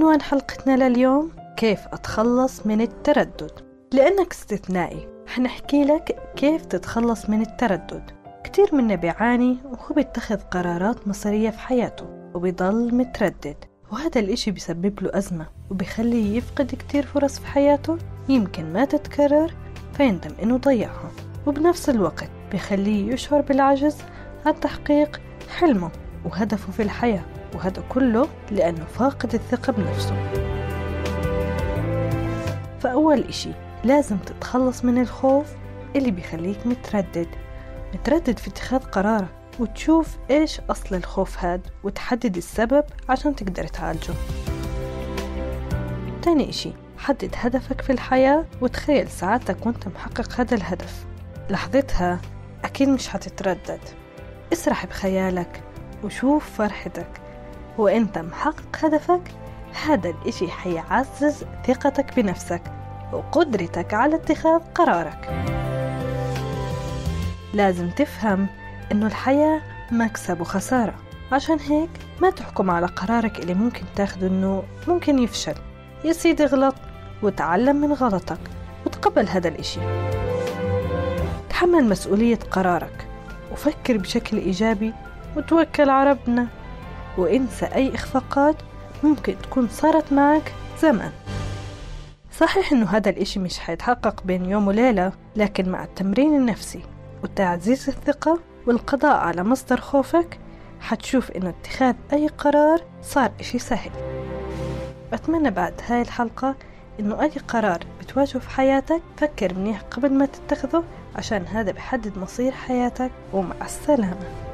عنوان حلقتنا لليوم كيف أتخلص من التردد؟ لأنك استثنائي حنحكي لك كيف تتخلص من التردد. كتير منا بيعاني وهو بيتخذ قرارات مصيرية في حياته وبيضل متردد وهذا الإشي بيسبب له أزمة وبيخليه يفقد كتير فرص في حياته يمكن ما تتكرر فيندم إنه ضيعها. وبنفس الوقت بيخليه يشعر بالعجز عن تحقيق حلمه. وهدفه في الحياة وهذا كله لأنه فاقد الثقة بنفسه. فأول إشي لازم تتخلص من الخوف اللي بيخليك متردد. متردد في اتخاذ قرارك وتشوف إيش أصل الخوف هاد وتحدد السبب عشان تقدر تعالجه. تاني إشي حدد هدفك في الحياة وتخيل سعادتك وأنت محقق هذا الهدف. لحظتها أكيد مش حتتردد. اسرح بخيالك. وشوف فرحتك. وإنت محقق هدفك هذا الإشي حيعزز ثقتك بنفسك وقدرتك على اتخاذ قرارك. لازم تفهم إنه الحياة مكسب وخسارة. عشان هيك ما تحكم على قرارك اللي ممكن تاخده إنه ممكن يفشل. يا سيدي غلط وتعلم من غلطك وتقبل هذا الإشي. تحمل مسؤولية قرارك وفكر بشكل إيجابي وتوكل على ربنا. وانسى أي إخفاقات ممكن تكون صارت معك زمان. صحيح إنه هذا الإشي مش حيتحقق بين يوم وليلة لكن مع التمرين النفسي وتعزيز الثقة والقضاء على مصدر خوفك حتشوف إنه اتخاذ أي قرار صار إشي سهل. بتمنى بعد هاي الحلقة إنه أي قرار بتواجهه في حياتك فكر منيح قبل ما تتخذه عشان هذا بحدد مصير حياتك ومع السلامة.